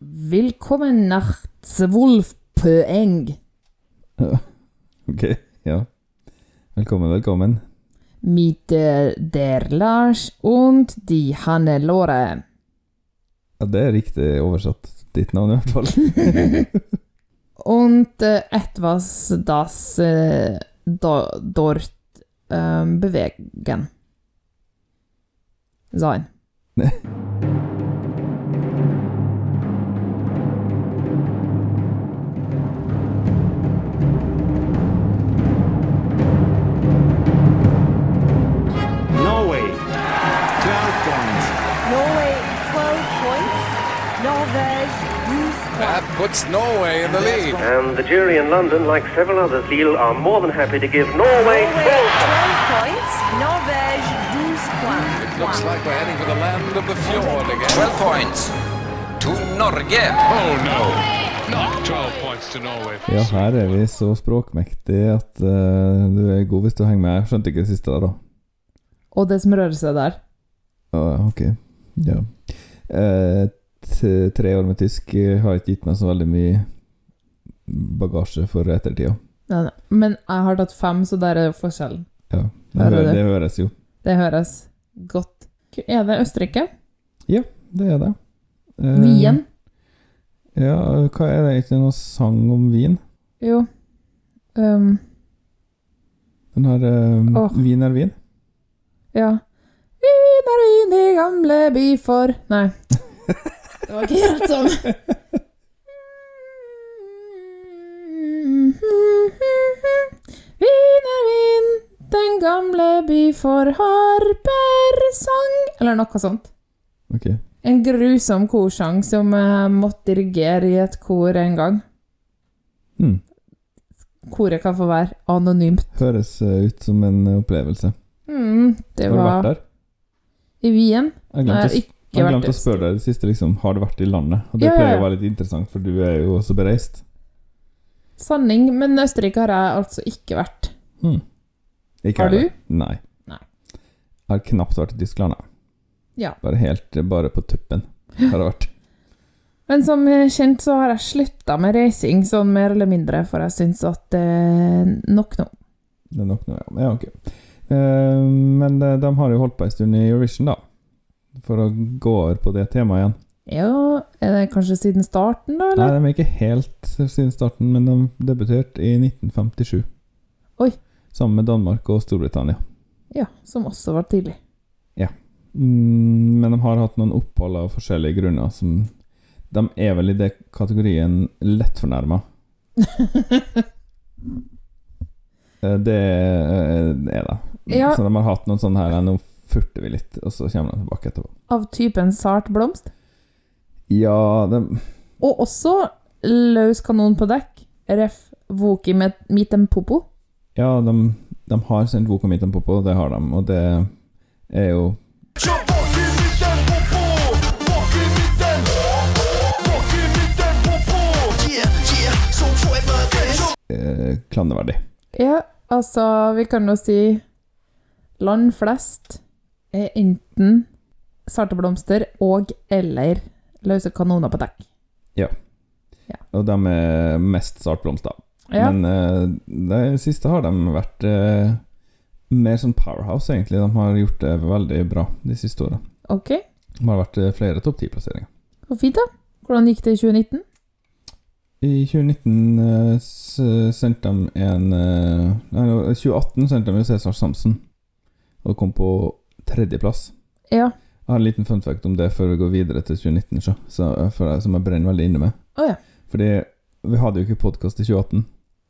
Willkommen nach Zwolfpoeng. Ok, ja. Velkommen, velkommen. Mit äh, der Lars und die Hannelore. Ja, det er riktig oversatt. Ditt navn, i hvert fall. Und äh, etwas, das äh, do, dort ähm, bewegen. Sein. That puts Norway in the lead. And the jury in London, like several others, Lille, are more than happy to give Norway Norway 12 12 points. Norvège 12 points. Looks like we're heading for the land of the fjord again. 12 points to Norge. Oh no, not 12 points to Norway. Ja, her er vi så språkmektige at uh, du er god hvis du henger med. Jeg skjønte ikke det siste der, da. Og det som rører seg der. Uh, ok, ja. Eh, t- tre år med tysk eh, har ikke gitt meg så veldig mye bagasje for ettertida. Nei, nei. Men jeg har tatt fem, så der er jo forskjellen. Ja, det, Der er hø det. det høres jo. Det høres godt. Er det Østerrike? Ja, Det er det. Eh, Wien? Ja, hva er det? Ikke noe sang om vin? Jo. Um, Den har um. Vin er vin. ja. Wien er vin i gamle by for Nei. Det var ikke helt sånn. Vin er vin, den gamle by for harpersang Eller noe sånt. Ok. En grusom korsang som jeg måtte dirigere i et kor en gang. Mm. Koret kan få være anonymt. Høres eh, ut som en eh, opplevelse. Mm, det Har du vært der? i Wien. Jeg Jeg jeg har glemte å spørre deg det siste, liksom. Har du vært i landet? Og det Ja, pleier å være litt interessant, for du er jo også bereist. Sanning, men Østerrike har jeg altså ikke vært. Hmm. Ikke Har du? Nei. Nei. Jeg har knapt vært i Tyskland, jeg. Ja. Bare helt Bare på tuppen har jeg vært. Men som kjent så har jeg slutta med reising, sånn mer eller mindre, for jeg syns at det er nok nå. Det er nok nå, ja. ja ok. Eh, men de, de har jo holdt på en stund i Eurovision, da. For å gå over på det temaet igjen. Ja, er det kanskje siden starten, da, Nei, eller? de er ikke helt siden starten, men de debuterte i 1957. Oi. Sammen med Danmark og Storbritannia. Ja, som også var tidlig. Mm, men de har hatt noen opphold av forskjellige grunner som De er vel i det kategorien lett fornærma. Det er det er det. Ja. Så de har hatt noen sånne her Nå furter vi litt, og så kommer de tilbake etterpå. Av typen sart blomst. Ja, det Og også løs kanon på dekk. Ref. Voki med Mitem Popo. Ja, de, de har sendt Voki mitem Popo, det har de, og det er jo eh, klanderverdig. Ja, altså, vi kan jo si land flest enten sarte blomster og eller løse kanoner på dekk. Og de er mest startblomst, blomster. Ja, Men uh, det siste har de vært uh, mer sånn powerhouse, egentlig. De har gjort det veldig bra de siste åra. ok. De har vært eh, flere topp ti-plasseringer. Så fint, da. Hvordan gikk det i 2019? I 2019 uh, sendte de en eh, Nei, 2018 sendte de jo Cæsar Samson, og kom på tredjeplass. Ja. Jeg har en liten fun fact om det før vi går videre til 2019, så, så, for som jeg brenner veldig inne med. Å ja. Fordi vi hadde jo ikke podkast i 2018.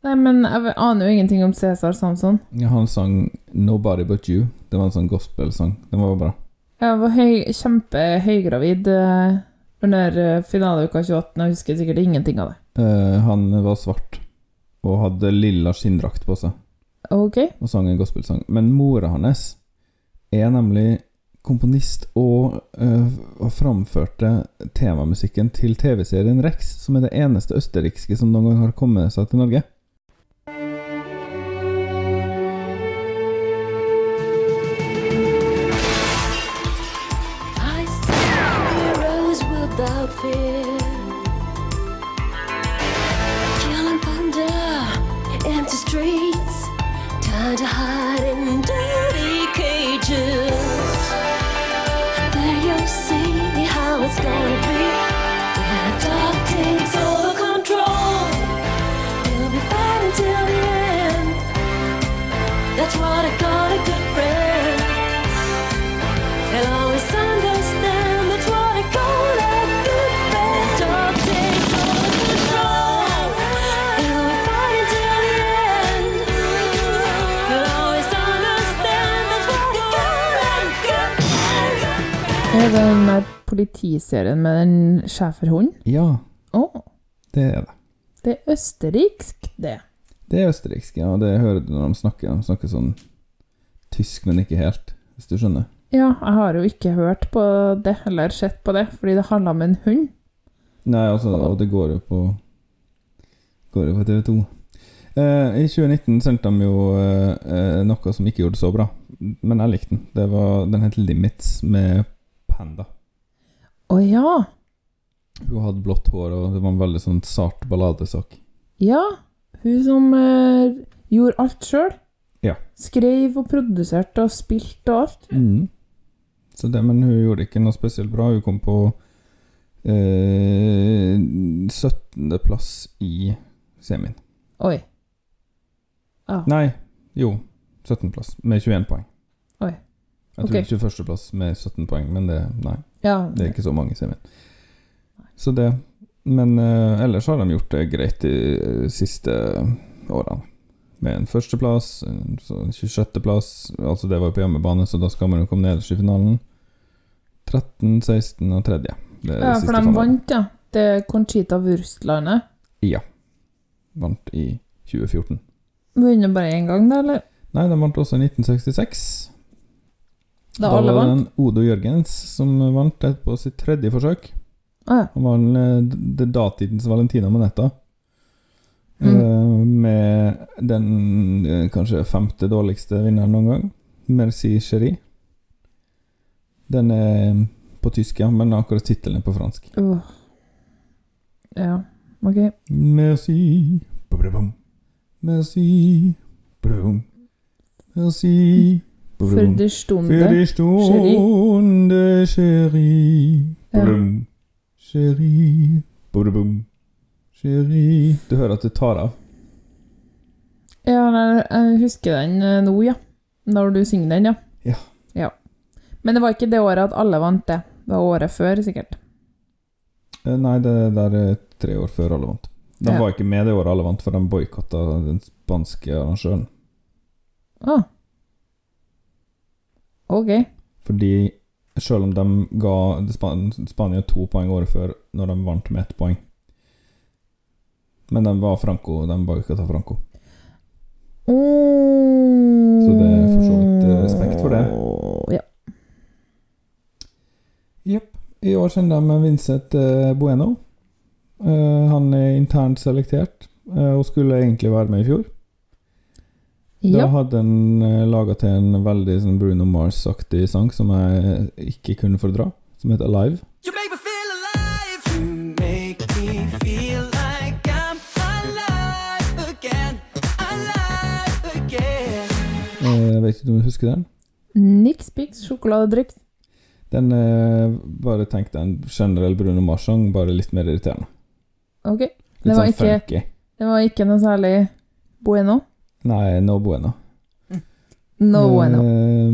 Nei, men jeg aner jo ingenting om Cæsar Samson. Ja, Han sang 'Nobody But You'. Det var en sånn gospelsang. Den var bra. Jeg var høy, kjempehøygravid eh, under eh, finaleuka 28. Jeg husker sikkert ingenting av det. Eh, han var svart og hadde lilla skinndrakt på seg Ok. og sang en gospelsang. Men mora hans er nemlig komponist og, eh, og framførte temamusikken til TV-serien Rex, som er det eneste østerrikske som noen gang har kommet seg til Norge. Politiserien med den schæferhunden? Ja, Oh, det er det. det er østerriksk, det. Det er østerriksk, ja. Det hører du når de snakker. De snakker sånn tysk, men ikke helt, hvis du skjønner. Ja, jeg har jo ikke hørt på det, eller sett på det, fordi det handler om en hund. Nei, altså, og det går jo på Går jo på TV2. Eh, I 2019 sendte de jo eh, eh, noe som ikke gjorde det så bra, men jeg likte den. Det var, den het Limits med Panda. Å ja! Hun hadde blått hår, og det var en veldig sånn sart balladesak. Ja, hun som eh, gjorde alt sjøl. Ja. Skrev og produserte og spilte og alt. Mm. Så det, men hun gjorde ikke noe spesielt bra. Hun kom på eh, 17. plass i semien. Oi. Ah. Nei, jo. 17. plass med 21 poeng. Jeg tror okay. 21. plass med 17 poeng, men det Nei, ja. det er ikke så mange i semien. Så det Men uh, ellers har de gjort det greit de eh, siste årene. Med en førsteplass, en så 26.-plass Altså, det var på hjemmebane, så da skal man jo komme nederst i finalen. 13., 16. og 3. ja. for de vant, ja. Det er Conchita Wurstlandet. Ja. Vant i 2014. Vunnet bare én gang, da, eller? Nei, de vant også i 1966. Da alle var det Odo Jørgens som vant på sitt tredje forsøk. Ah, ja. Han var en, eh, det datidens Valentina Manetta. Mm. Eh, med den eh, kanskje femte dårligste vinneren noen gang. Merci Cherie. Den er på tysk, ja, men akkurat tittelen er på fransk. Uh. Ja, ok. Merci Merci Merci Ba-ba-bum. de stunde. Für die Stunde. Chérie. Du hører at det tar av. Ja, jeg husker den eh, nå, ja. Når du synger den, ja. Ja. ja. Men det var ikke det året at alle vant det. Det var året før, sikkert. Eh, Nei, det der er tre år før alle vant. De Ja. var ikke med det året alle vant, for de boikotta den spanske arrangøren. Ah. Ok. Fordi selv om de ga Span Spania to poeng året før, når de vant med ett poeng Men de var Franco, de boikotta Franco. Så det er for så vidt, eh, respekt for det. Ja. Jepp. I år kjenner de Vincent eh, Bueno. Eh, han er internt selektert og skulle egentlig være med i fjor. Da hadde han uh, laga til en veldig sånn Bruno Mars-aktig sang som jeg ikke kunne fordra, som heter Alive. You make me feel alive. You make me feel like I'm alive again. Alive again. Eh, Jeg vet ikke om du husker den? Nix Pix sjokoladedrikk. Den eh, Bare tenk deg en generell Bruno Mars-sang, bare litt mer irriterende. Ok. Litt Det var sånn ikke- funky. Det var ikke noe særlig bueno. Nei, no bueno. No bueno. Eh,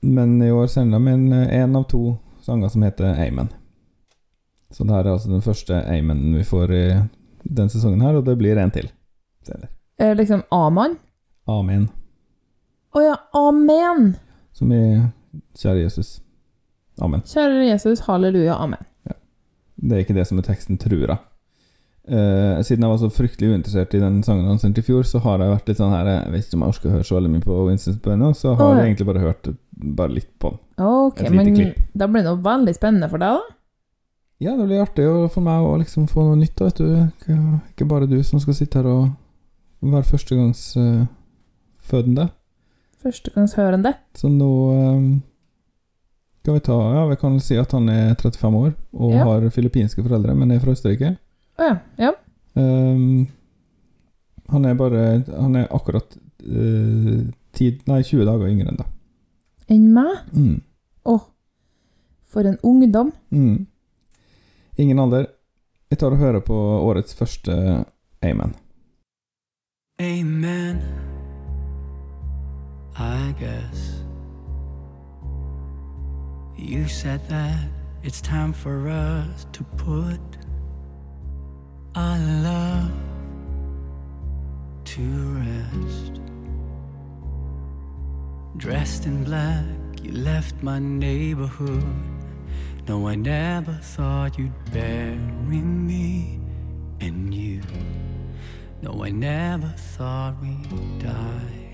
men i år sender de inn en av to sanger som heter Amen. Så det her er altså den første Amen vi får i den sesongen her, og det blir en til senere. Eh, liksom Aman. Amen. Å ja, amen! Som i Kjære Jesus. Amen. Kjære Jesus, halleluja, amen. Det er ikke det som er teksten, tror jeg. Eh, siden jeg var så fryktelig uinteressert i den sangen han sendte i fjor, så har jeg vært litt sånn her Jeg vet ikke om jeg orker å høre så veldig mye på Vincent Bueno, så har oh. jeg egentlig bare hørt bare litt på den. Ok, men klipp. da blir det noe veldig spennende for deg, da. Ja, det blir artig for meg å liksom få noe nytt, vet du. Ikke, bare du som skal sitte her og være førstegangsfødende. Førstegangshørende. Så nå skal vi ta Ja, vi kan si at han er 35 år og Ja. har filippinske foreldre, men er fra Østerrike. Å ja. ja. Um, han er bare Han er akkurat uh, 10, nei, 20 dager yngre enn deg. Enn meg? Mm. oh, for en ungdom. Mm. Ingen alder. Jeg tar og hører på årets første Amen. Amen. I guess you said that it's time for us to put our love to rest. Dressed in black, You left my neighborhood. No, I never thought you'd bury me and you. No, I never thought we'd die.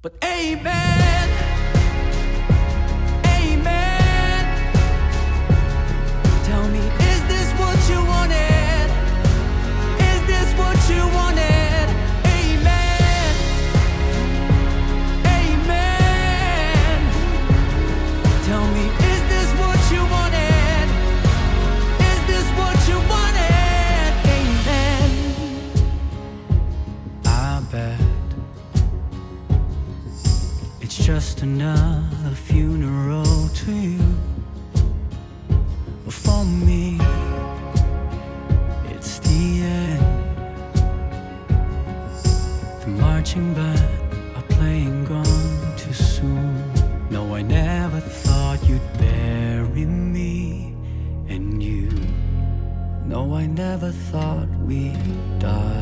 But amen. Marching band are playing gone too soon. No, I never thought you'd bury me and you. No, I never thought we'd die.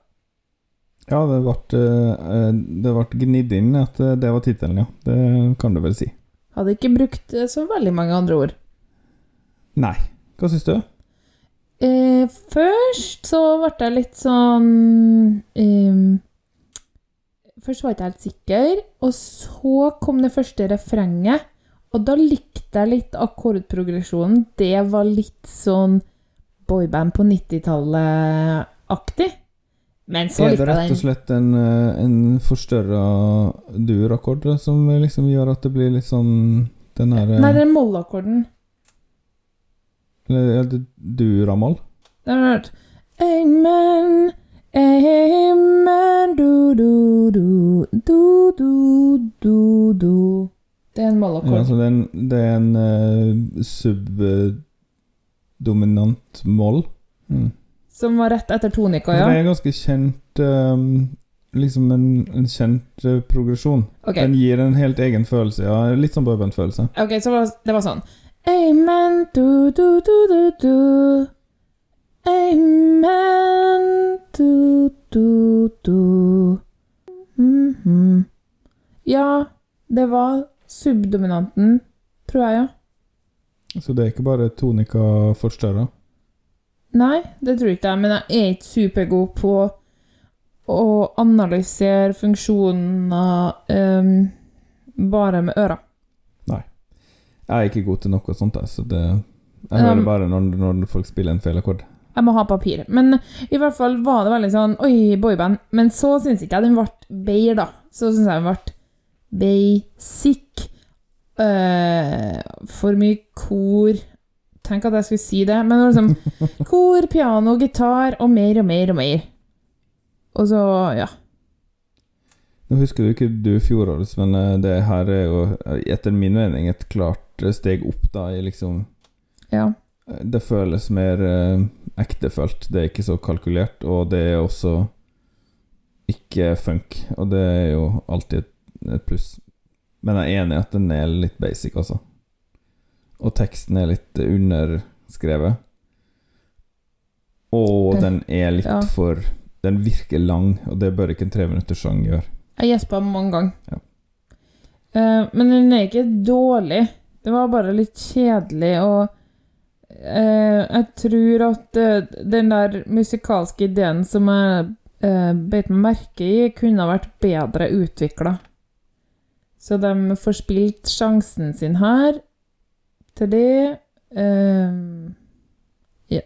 Ja, det ble, eh, det ble gnidd inn at eh, det var tittelen, ja. Det kan du vel si. Hadde ikke brukt eh, så veldig mange andre ord. Nei. Hva syns du? Eh, først så ble jeg litt sånn eh, Først var jeg ikke helt sikker, og så kom det første refrenget. Og da likte jeg litt akkordprogresjonen. Det var litt sånn boyband på 90-tallet-aktig. Men så Er det rett og slett en, eh, en forstørra dur-akkord som liksom gjør at det blir litt sånn den her Nei, det er mollakkorden. Eller ja, det- dur-amoll? Den har du hørt. Amen, amen, du, du, du, du, du, du, du. Det er en Ja, mollakkord. så det er en, det er en uh, subdominant moll. Mm. Som var rett etter tonika, ja. Det er en ganske kjent um, Liksom en, en kjent uh, progresjon. Okay. Den gir en helt egen følelse. Ja, litt sånn bourbon-følelse. ok, så var, det var sånn. Amen, du, du, du, du, du. Amen, du, du, du. Mhm. Ja, det var subdominanten, tror jeg, ja. Så det er ikke bare tonika forstørra. Nei, det tror ikke jeg, men jeg er ikke supergod på å analysere funksjoner um, bare med øra. Nei. Jeg er ikke god til noe sånt, jeg, så det Jeg Um, bare når, når folk spiller en feil akkord. Jeg må ha papir. Men i hvert fall var det veldig sånn Oi, boyband. Men så syns ikke jeg den ble bedre, da. Så syns jeg den ble basic. Uh, for mye kor Tenk at jeg skulle si det, men det var liksom kor, piano, gitar og mer og mer og mer. Og så, ja. Nå husker du ikke du fjorårets, men eh, det her er jo eh, etter min mening et klart eh, steg opp da i liksom ja. Det føles mer eh, ektefølt. Det er ikke så kalkulert, og det er også ikke funk. Og det er jo alltid et, et pluss. Men jeg er enig i at den er litt basic, altså. Og teksten er litt underskrevet. Og Eh, den er litt ja. for Den virker lang, og det bør ikke en treminutterssang gjøre. Jeg gjespa mange ganger. Ja. Uh, men den er ikke dårlig. Det var bare litt kjedelig, og uh, jeg tror at uh, den der musikalske ideen som jeg beit meg merke i, kunne ha vært bedre utvikla. Så de forspilte sjansen sin her til det. um, ja.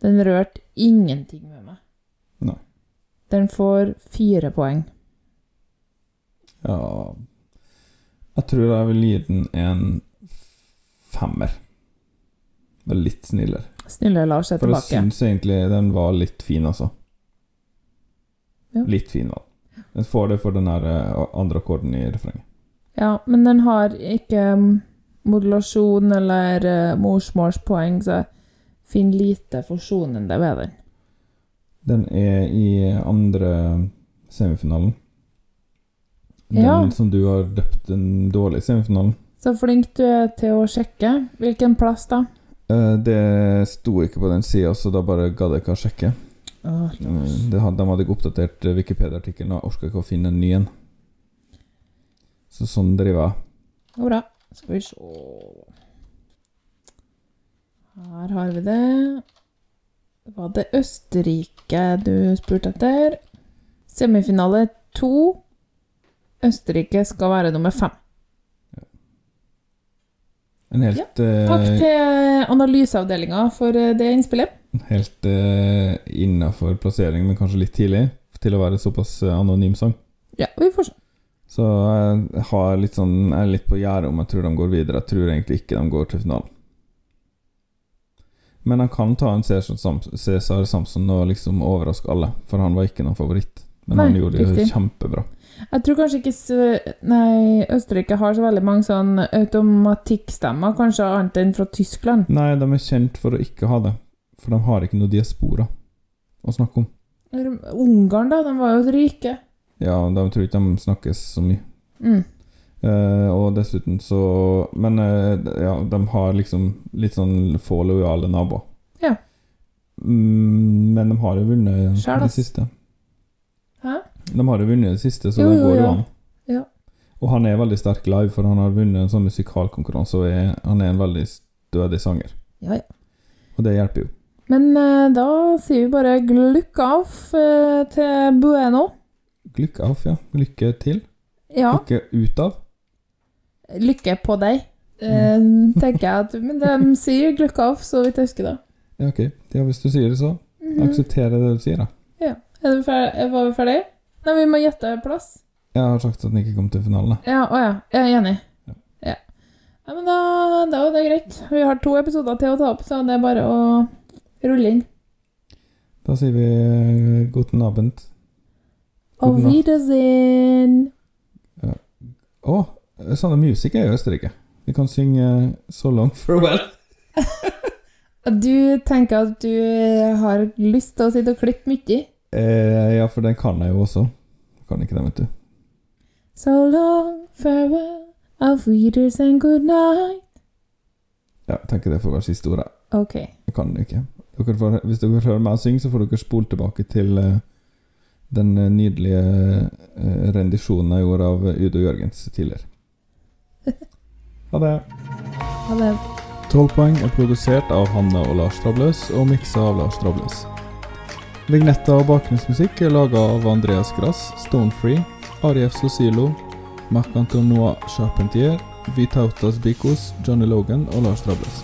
Den rørte ingenting med meg. Nei. Den får fire poeng. Ja Jeg tror jeg vil gi den en femmer. Bare litt snillere. Snille Lars er For jeg tilbake. syns egentlig den var litt fin, altså. Ja. Litt fin var den. Den får det for den eh, andre akkorden i refrenget. Ja, men den har ikke mm, modulasjon eller uh, morsmålspoeng, så jeg finner lite forsonende ved den. Den er i andre semifinalen. Den Ja. som du har døpt den dårlige semifinalen. Så flink du er til å sjekke. Hvilken plass, da? Eh, Det sto ikke på den sida, så da bare gadd jeg ikke å sjekke. Eh, Det de hadde ikke oppdatert eh, Wikipedia-artikkelen, og orka ikke å finne en ny en. Så sånn driver jeg. bra. Skal vi se Her har vi det. Var det Østerrike du spurte etter? Semifinale to. Østerrike skal være nummer fem. En helt, Takk eh, til analyseavdelinga for eh, det innspillet. helt uh, innafor plassering, men kanskje litt tidlig, til å være såpass anonym sang. Ja, vi får se. Så jeg har litt sånn, jeg er litt på gjerdet om jeg tror de går videre. Jeg tror egentlig ikke de går til finalen. Men han kan ta en Cæsar Sam- Samson og liksom overraske alle, for han var ikke noen favoritt. Men Nei, han gjorde det kjempebra. Jeg tror kanskje ikke Nei, Østerrike har så veldig mange sånn automatikkstemmer, kanskje annet enn fra Tyskland. Nei, de er kjent for å ikke ha det, for de har ikke noe diaspora å snakke om. Ungarn, da, de var jo rike. Ja, de tror ikke de snakkes så mye. Mm. Uh, og dessuten så Men uh, ja, de har liksom litt sånn få lojale naboer. Ja. Mm, men de har jo vunnet det siste. Hæ? De har jo vunnet det siste, så Jo, det går jo ja. an. Ja. Og han er veldig sterk live, for han har vunnet en sånn musikalkonkurranse, og er, han er en veldig stødig sanger. Ja, ja. Og det hjelper jo. Men uh, da sier vi bare glukk av til Bueno. Lykke av, ja. Lykke til. Ja, Lykke ut av. lykke på deg. Eh, tenker jeg at Men de sier glück av, så vidt jeg husker det. Ja, ok. Ja, hvis du sier det, så Mhm. aksepterer det du sier, da. Er du ferdig? Var vi ferdige? Nei, vi må gjette plass. Jeg har sagt at den ikke kom til finalen. da. Ja, å ja. Jeg er enig. Ja. Ja. ja men da, da er det greit. Vi har to episoder til å ta opp, så det er bare å rulle inn. Da sier vi eh, guten Abend. Auf. Wiedersehen. Å, sånn musikk er i Østerrike. Vi kan synge So Long Farewell. Du tenker at du har lyst til å sitte og klippe mye? Eh, ja, for den kan jeg jo også. Kan ikke den, vet du. So long, farewell, auf Wiedersehen, good night. Ja, jeg tenker det får være siste ordet. Ok. Jeg kan det ikke. Dere får, hvis dere hører meg synge, så får dere spole tilbake til eh, den eh, nydelige eh, rendisjonen jeg gjorde av Udo Jørgens tidligere. Ha det. Ha det. 12 poeng er produsert av Hanne og Lars Trabløs og miksa av Lars Trabløs. Vignetta og bakgrunnsmusikk er laga av Andreas Grass, Stonefree, Arief Sosilo, Marc-Antonois Charpentier, Vitautas Bikos, Johnny Logan og Lars Trabløs.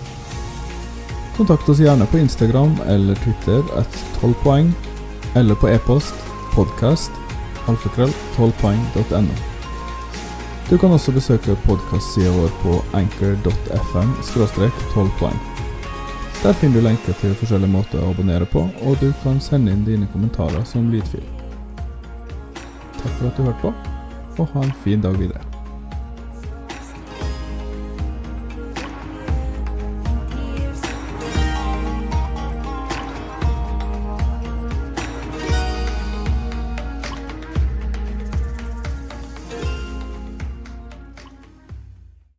Kontakt oss gjerne på Instagram eller Twitter at 12 poeng, eller på e-post alfakrøll 12poeng.no. Du kan også besøke podkastsida vår på anchor.fm 12 poeng. Der finner du lenker til forskjellige måter å abonnere på, og du kan sende inn dine kommentarer som lydfil. Takk for at du hørte på, og ha en fin dag videre.